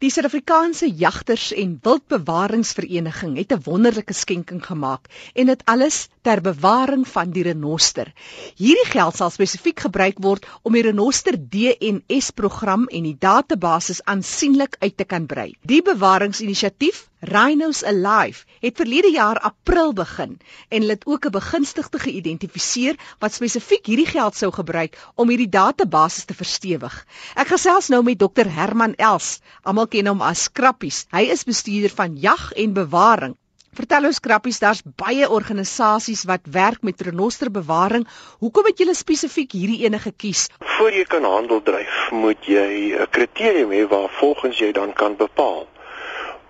Die Suid-Afrikaanse Jagters en Wildbewaringsvereniging het 'n wonderlike skenking gemaak en dit alles ter bewaring van die renoster. Hierdie geld sal spesifiek gebruik word om die renoster DNS-program en die database aansienlik uit te kan brei. Die bewaringsinisiatief Rhinos Alive het verlede jaar April begin en hulle het ook 'n begunstigde geïdentifiseer wat spesifiek hierdie geld sou gebruik om hierdie database te verstewig. Ek gesels nou met Dr Herman Els. Almal ken hom as Krappies. Hy is bestuurder van jag en bewaring. Vertel ons Krappies, daar's baie organisasies wat werk met renosterbewaring. Hoekom het julle spesifiek hierdie ene gekies? Voor jy kan handel dryf, moet jy 'n kriterium hê waar volgens jy dan kan bepaal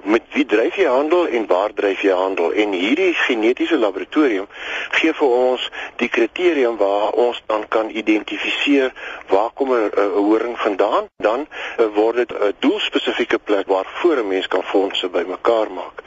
met wie dryf jy handel en waar dryf jy handel? En hierdie genetiese laboratorium gee vir ons die kriterium waar ons dan kan identifiseer waar kom 'n horing vandaan. Dan uh, word dit 'n doelspesifieke plek waar voor 'n mens kan fondse bymekaar maak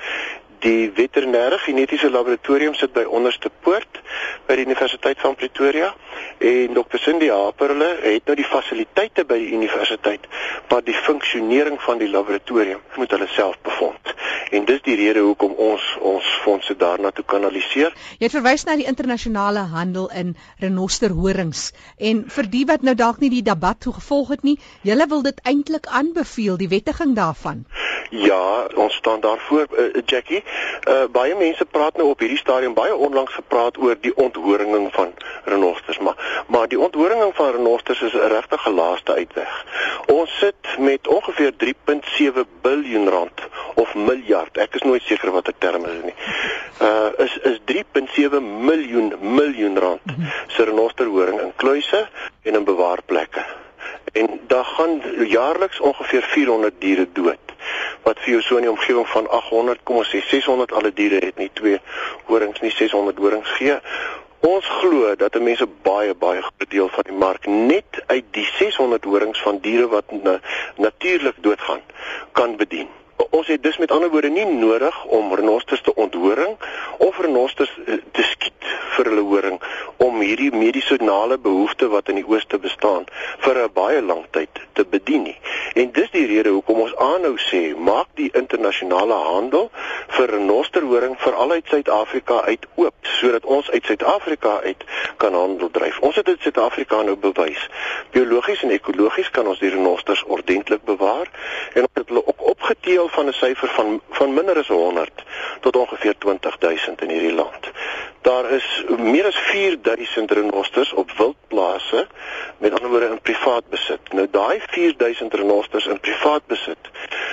die veterinêre genetiese laboratorium sit by onderste poort by die Universiteit van Pretoria en Dr. Cindy Haperle het nou die fasiliteite by die universiteit maar die funksionering van die laboratorium moet hulle self bevind en dis die rede hoekom ons ons fondse daarna toe kanaliseer jy het verwys na die internasionale handel in renosterhorings en vir die wat nou dalk nie die debat toe gevolg het nie julle wil dit eintlik aanbeveel die wettiging daarvan Ja, ons staan daarvoor uh, Jackie. Uh, baie mense praat nou op hierdie stadium baie onlangs gepraat oor die onthoringing van renosters, maar maar die onthoringing van renosters is 'n regte laaste uitweg. Ons sit met ongeveer 3.7 biljoen rand of miljard. Ek is nooit seker wat die term is nie. Uh is is 3.7 miljoen miljoen rand se renosterhoring in kluise en in bewaarplekke. En daar gaan jaarliks ongeveer 400 diere dood wat vir jou so in die omgewing van 800, kom ons sê 600 alle diere het nie twee horings nie 600 horings gee. Ons glo dat mense baie baie groot deel van die mark net uit die 600 horings van diere wat na, natuurlik doodgaan kan bedien. Ons het dus met ander woorde nie nodig om renosters te onthoring of renosters eh, te skiet vir hulle horing om hierdie medisinale behoeftes wat in die ooste bestaan vir 'n baie lang tyd te bedien nie. En dis die rede hoekom ons aanhou sê, maak die internasionale handel vir renosterhoring veral uit Suid-Afrika uit oop sodat ons uit Suid-Afrika uit kan handel dryf. Ons het dit Suid-Afrika nou bewys. Biologies en ekologies kan ons die renosters ordentlik bewaar en ons het hulle opgeteel van 'n syfer van van minder as 100 tot ongeveer 20000 in hierdie land. Daar is meer as 4000 renosters op wildplase, met ander woorde in privaat besit. Nou daai 4000 renosters in privaat besit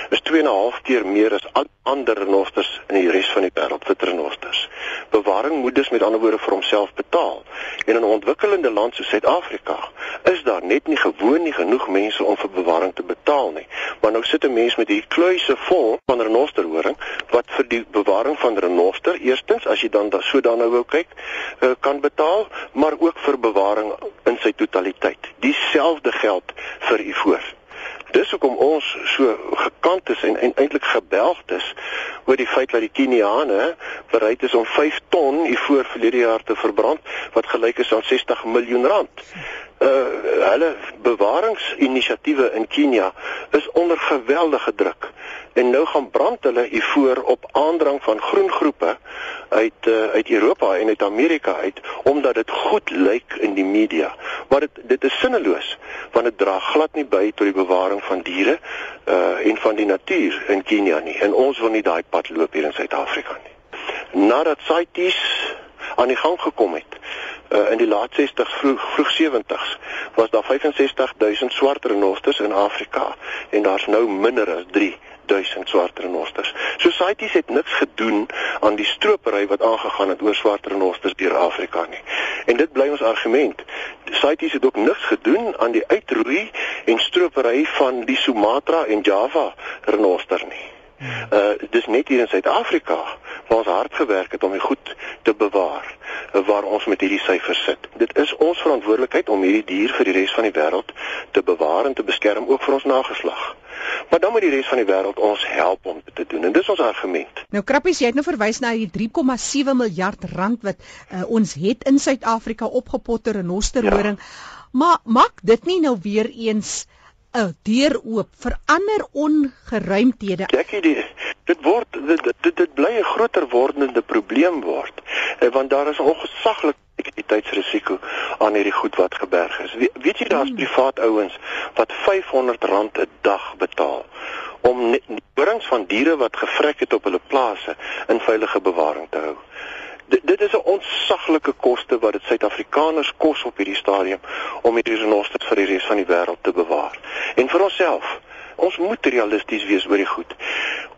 is 2.5 keer meer as al ander renosters in die res van die wêreld vir renosters. Bewaring moet dus met ander woorde vir homself betaal. En in 'n ontwikkelende land soos Suid-Afrika is daar net nie gewoon nie genoeg mense om vir bewaring te betaal nie. Maar nou sit 'n mens met hierdie kluise vol van renosterhoring wat vir die bewaring van renoster eerstens as jy dan da so daarna wou kyk, uh, kan betaal, maar ook vir bewaring in sy totaliteit. Dieselfde geld vir ivoor. Dis hoekom ons so gekant is en, en eintlik gebelgd is oor die feit dat die Keniane bereid is om 5 ton ivoor verlede jaar te verbrand wat gelyk is aan 60 miljoen rand uh hulle bewaringsinisiatiewe in Kenia is onder geweldige druk. En nou gaan brand hulle ivoor op aandrang van groen groepe uit uh, uit Europa en uit Amerika uit omdat dit goed lyk in die media. Maar dit dit is sinneloos want dit dra glad nie by tot die bewaring van diere uh en van die natuur in Kenia nie. En ons wil nie daai pad loop hier in Suid-Afrika nie. Nadat CITES aan die gang gekom het, uh, in die laat 60s vroeg vroeg 70s was daar 65000 swart renosters in Afrika en daar's nou minder as 3000 swart renosters. Societies het niks gedoen aan die stropery wat aangegaan het oor swart renosters deur Afrika nie. En dit bly ons argument. Societies het ook niks gedoen aan die uitroei en stropery van die Sumatra en Java renoster nie. Uh dis net hier in Suid-Afrika waar ons hard gewerk het om dit goed te bewaar uh, waar ons met hierdie syfers sit. Dit is ons verantwoordelikheid om hierdie dier vir die res van die wêreld te bewaar en te beskerm ook vir ons nageslag. Maar dan moet die res van die wêreld ons help om dit te doen en dis ons argument. Nou Krappies, jy het nou verwys na die 3,7 miljard rand wat uh, ons het in Suid-Afrika opgepotter in Nosterhoring. Ja. Maar maak dit nie nou weer eens 'n deur oop vir ander ongeruimthede. Jackie, dit word dit dit, dit bly 'n groter wordende probleem word, eh, want daar is 'n ongesaglike sekuriteitsrisiko aan hierdie goed wat geberg is. We, weet jy daar's hmm. privaat ouens wat R500 'n dag betaal om die brings van diere wat gevrek het op hulle plase in veilige bewaring te hou dit, dit is 'n ontsaglike koste wat dit Suid-Afrikaners kos op hierdie stadium om hierdie renosters vir die res van die wêreld te bewaar. En vir onsself, ons moet realisties wees oor die goed.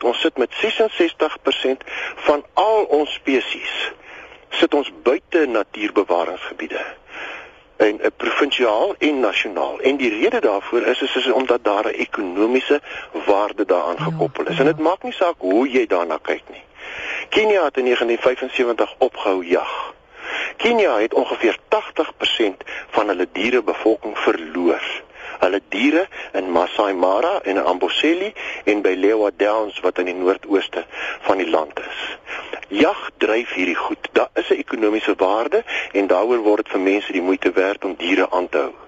Ons sit met 66% van al ons spesies sit ons buite natuurbewaringsgebiede. En 'n eh, provinsiaal en nasionaal. En die rede daarvoor is is, is omdat daar 'n ekonomiese waarde daaraan ja, gekoppel is. en dit maak nie saak hoe jy daarna kyk nie Kenia het in 1975 opgehou jag. Kenia het ongeveer 80% van hulle dierebevolking verloor. Hulle diere in Masai Mara en in Amboseli en by Lewa Downs wat in die noordooste van die land is. Jag dryf hierdie goed. Daar is 'n ekonomiese waarde en daaroor word dit vir mense die moeite werd om diere aan te hou.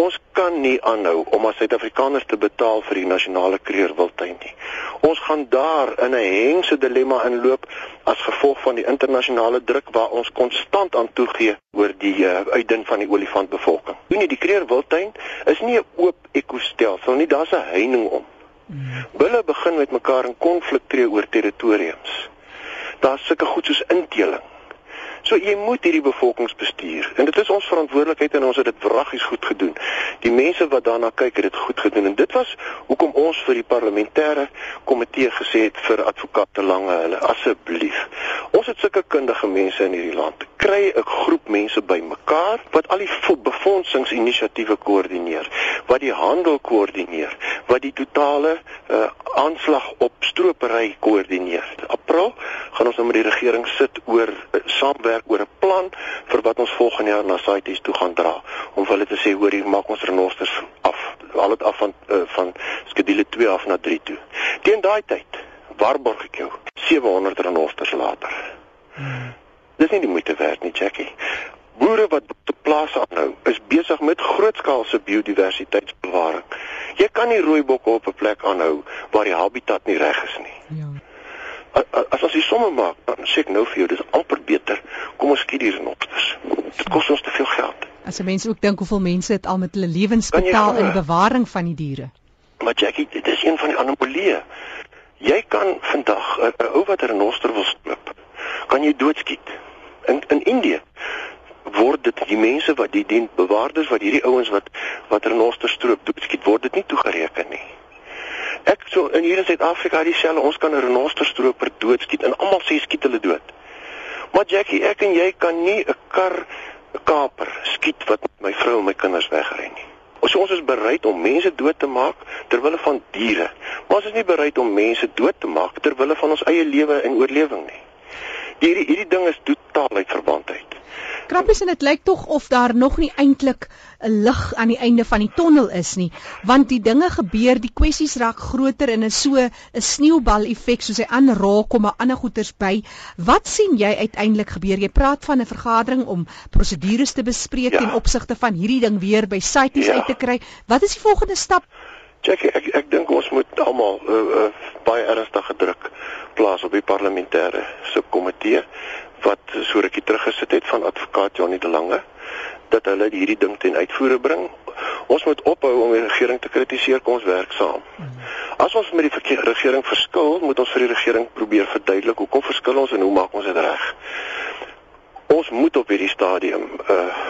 Ons kan nie aanhou om as Suid-Afrikaners te betaal vir die nasionale kreerwiltuin nie. Ons gaan daar in 'n hengse dilemma inloop as gevolg van die internasionale druk waar ons konstant aan toegee oor die uh, uitdun van die olifantbevolking. Nee, die kreerwiltuin is nie 'n oop ekostelsel nie, daar's 'n heining om. Bulle begin met mekaar in konflik tree oor territoriums. Daar's sulke goed soos inteling So jy moet hierdie bevolkings bestuur en dit is ons verantwoordelikheid en ons het dit wraggies goed gedoen. Die mense wat daarna kyk het dit goed gedoen en dit was hoekom ons vir die parlementêre komitee gesê het vir advokate lange hulle asseblief. Ons het sulke kundige mense in hierdie land. Kry 'n groep mense bymekaar wat al die befondsingsinisiatiewe koördineer, wat die handel koördineer, wat die totale uh, aanslag op stropery koördineer. April gaan ons nou met die regering sit oor uh, saamwerk werk oor 'n plan vir wat ons volgende jaar na CITES toe gaan dra om hulle te sê hoor hier maak ons renosters af al dit af van uh, van skedule 2 af na 3 toe. Teen daai tyd waarborg ek jou 700 renosters later. Hmm. Dis nie die moeite werd nie, Jackie. Boere wat te plase aanhou, is besig met grootskaalse biodiversiteitsbewaring. Jy kan nie rooibokke op 'n plek aanhou waar die habitat nie reg is nie. Ja as ons die somme maak, dan sê ek nou vir jou, dis amper beter kom ons skiet hier nogters. Dit kos ons te veel geld. As jy mense ook dink hoeveel mense het al met hulle lewens betaal in bewaring van die diere. Maar Jackie, dit is een van die anomalieë. Jy kan vandag 'n ou wat 'n renoster wil stroop, kan jy doodskiet. In in Indië word dit die mense wat die diensbewaarders wat hierdie ouens wat wat renoster stroop doodskiet, word dit nie toegereken nie. Ek so in hier in Suid-Afrika dieselfde, ons kan 'n renosterstroper doodskiet en almal sê skiet hulle dood. Maar Jackie, ek en jy kan nie 'n kar kaper skiet wat my vrou en my kinders wegry nie. Ons ons is bereid om mense dood te maak ter wille van diere. Maar ons is nie bereid om mense dood te maak ter wille van ons eie lewe en oorlewing nie. Hierdie hierdie ding is totaal uit verband uit. Krappies en dit lyk tog of daar nog nie eintlik 'n lig aan die einde van die tonnel is nie, want die dinge gebeur, die kwessies raak groter en is so 'n sneeubal effek soos hy aanraak kom 'n ander goeters by. Wat sien jy uiteindelik gebeur? Jy praat van 'n vergadering om prosedures te bespreek ja. in opsigte van hierdie ding weer by sites ja. uit te kry. Wat is die volgende stap? Check ek ek dink ons moet almal uh, uh, baie ernstige druk plaas op die parlementêre subkomitee wat so rukkie teruggesit het van advokaat Johnny de Lange dat hulle hierdie ding ten uitvoere bring. Ons moet ophou om die regering te kritiseer, kom ons werk saam. As ons met die regering verskil, moet ons vir die regering probeer verduidelik hoekom verskil ons en hoe maak ons dit reg. Ons moet op hierdie stadium uh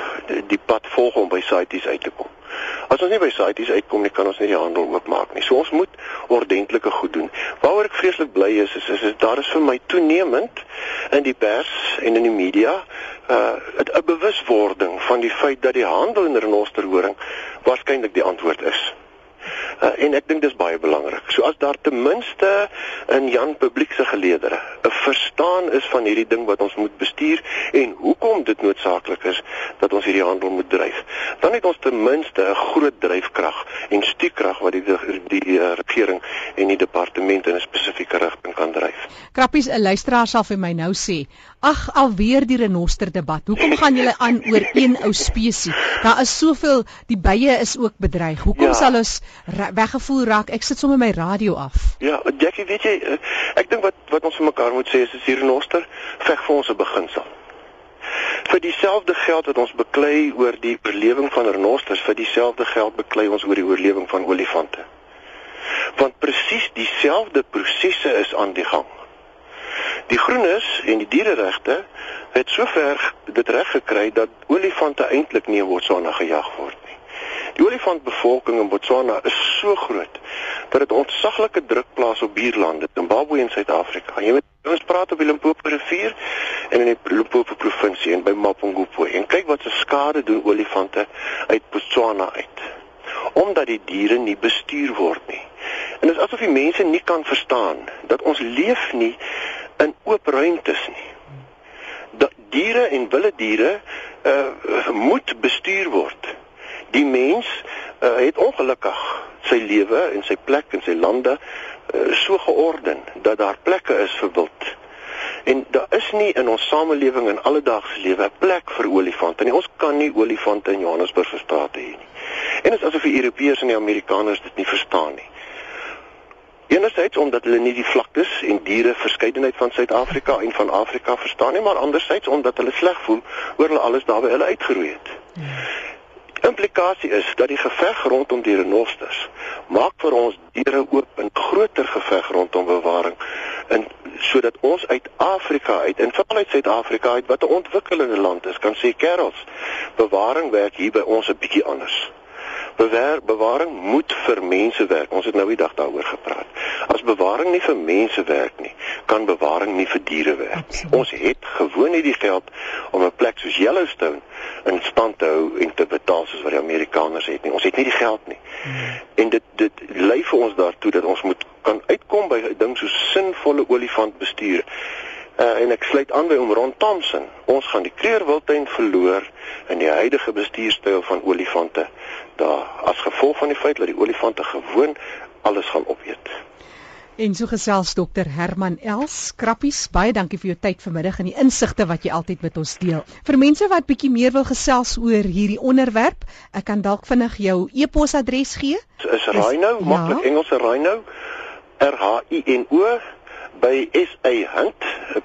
die, pad volg om by CITES uit te kom. As ons nie by CITES uitkom nie, kan ons nie die handel oopmaak nie. So ons moet ordentlike goed doen. Waaroor ek vreeslik bly is, is is, is daar is vir my toenemend in die pers en in die media uh 'n bewuswording van die feit dat die handel in renosterhoring waarskynlik die antwoord is. Uh, en ek dink dis baie belangrik. So as daar ten minste in Jan publiek se geleedere 'n verstaan is van hierdie ding wat ons moet bestuur en hoekom dit noodsaaklik is dat ons hierdie handel moet dryf, dan het ons ten minste 'n groot dryfkrag en stuurkrag wat die die, die uh, regering en die departement in 'n spesifieke rigting kan dryf. Krappies 'n luisteraar sal vir my nou sê, "Ag, alweer die renoster debat. Hoekom gaan julle aan oor een ou spesies? Daar is soveel, die bye is ook bedreig. Hoekom ja. sal ons weggevoer raak? Ek sit sommer my radio af." Ja, Jackie, weet jy, eh, ek dink wat wat ons vir mekaar moet sê is as die renoster veg vir ons 'n beginsel vir dieselfde geld wat ons beklei oor die oorlewing van renosters, vir dieselfde geld beklei ons oor die oorlewing van olifante want presies dieselfde prosesse is aan die gang. Die groenes en die diereregte het sover dit reg gekry dat olifante eintlik nie in Botswana gejag word nie. Die olifantbevolking in Botswana is so groot dat dit ontsaglike druk plaas op buurlande, Zimbabwe en Suid-Afrika. Jy moet ons praat op die Limpopo rivier en in die Limpopo provinsie en by Mapungubwe en kyk wat se skade doen olifante uit Botswana uit omdat die diere nie bestuur word nie. En dit is asof die mense nie kan verstaan dat ons leef nie in oop ruimtes nie. Dat diere en wilde diere uh moet bestuur word. Die mens uh, het ongelukkig sy lewe en sy plek en sy lande uh, so georden dat daar plekke is vir wild. En daar is nie in ons samelewing en alledaagse lewe 'n plek vir olifante nie. Ons kan nie olifante in Johannesburg verstrate hê nie. En dit is asof die Europeërs en die Amerikaners dit nie verstaan nie. Enerzijds omdat hulle nie die vlaktes en diere verskeidenheid van Suid-Afrika en van Afrika verstaan nie, maar anderzijds omdat hulle sleg voel oor hulle alles daar by hulle uitgeroei het. Die implikasie is dat die geveg rondom die renosters maak vir ons diere oop 'n groter geveg rondom bewaring en sodat ons uit Afrika uit en veral uit Suid-Afrika uit wat 'n ontwikkelende land is kan sê kerels bewaring werk hier by ons 'n bietjie anders. Bewaar, bewaring moet vir mense werk. Ons het nou die dag daaroor gepraat. As bewaring nie vir mense werk nie, kan bewaring nie vir diere werk nie. Ons het gewoon nie die geld om 'n plek soos Yellowstone in stand te hou en te betaal soos wat die Amerikaners het nie. Ons het nie die geld nie. Hmm. En dit dit lei vir ons daartoe dat ons moet kan uitkom by 'n ding so sinvolle olifant bestuur. Uh, en ek sluit aan by om Ron Thompson. Ons gaan die kreerwildtuin verloor in die huidige bestuurstyl van olifante daar as gevolg van die feit dat die olifante gewoon alles gaan opeet. En so gesels dokter Herman Els Krappies, baie dankie vir jou tyd vanmiddag en die insigte wat jy altyd met ons deel. Vir mense wat bietjie meer wil gesels oor hierdie onderwerp, ek kan dalk vinnig jou e-posadres gee. Is Rhino, ja. maklik Engelse Rhino, R H I N O by sahunt.co.za.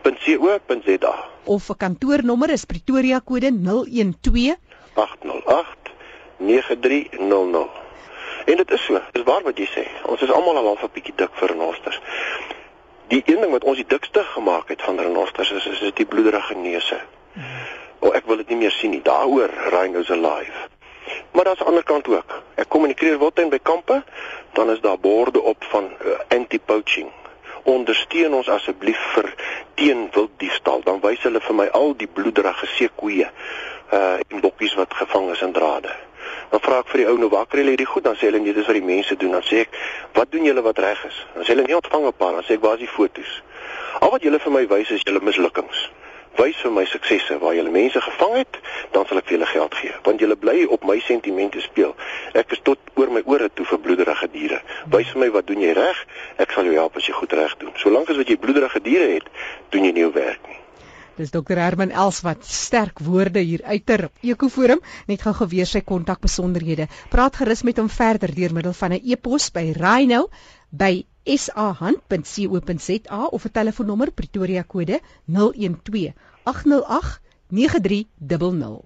Of 'n kantoornommer is Pretoria kode 012 808 9300. En dit is so, dis waar wat jy sê. Ons is almal al half 'n bietjie dik vir renosters. Die een ding wat ons die dikste gemaak het van renosters is is, is die bloederige neuse. O, oh, ek wil dit nie meer sien nie. Daaroor rhinos alive. Maar daar's aan die ander kant ook. Ek kommunikeer wildtuin by kampe, dan is daar borde op van uh, anti-poaching. Ondersteun ons asseblief vir teen wilddiefstal. Dan wys hulle vir my al die bloederige seekoeie uh en bokkies wat gevang is in drade. Dan vra ek vir die ou nou kry hulle hierdie goed? Dan sê hulle nee, dis wat die mense doen. Dan sê ek, "Wat doen julle wat reg is?" Dan sê hulle nie ontvang 'n paar, dan sê ek, "Waar is die fotos?" Al wat julle vir my wys is julle mislukkings. Wys vir my suksesse waar julle mense gevang het, dan sal ek vir julle geld gee. Want julle bly op my sentimente speel. Ek is tot oor my ore toe vir bloederige diere. Wys vir my wat doen jy reg? Ek sal jou help as jy goed reg doen. Solank as wat jy bloederige diere het, doen jy nie jou werk nie. Dis dokter Herman Els wat sterk woorde hier uiter op Ekoforum net gou geweer sy kontak besonderhede. Praat gerus met hom verder deur middel van 'n e-pos by Rhino by sahand.co.za of 'n telefoonnommer Pretoria kode 012 808 9300.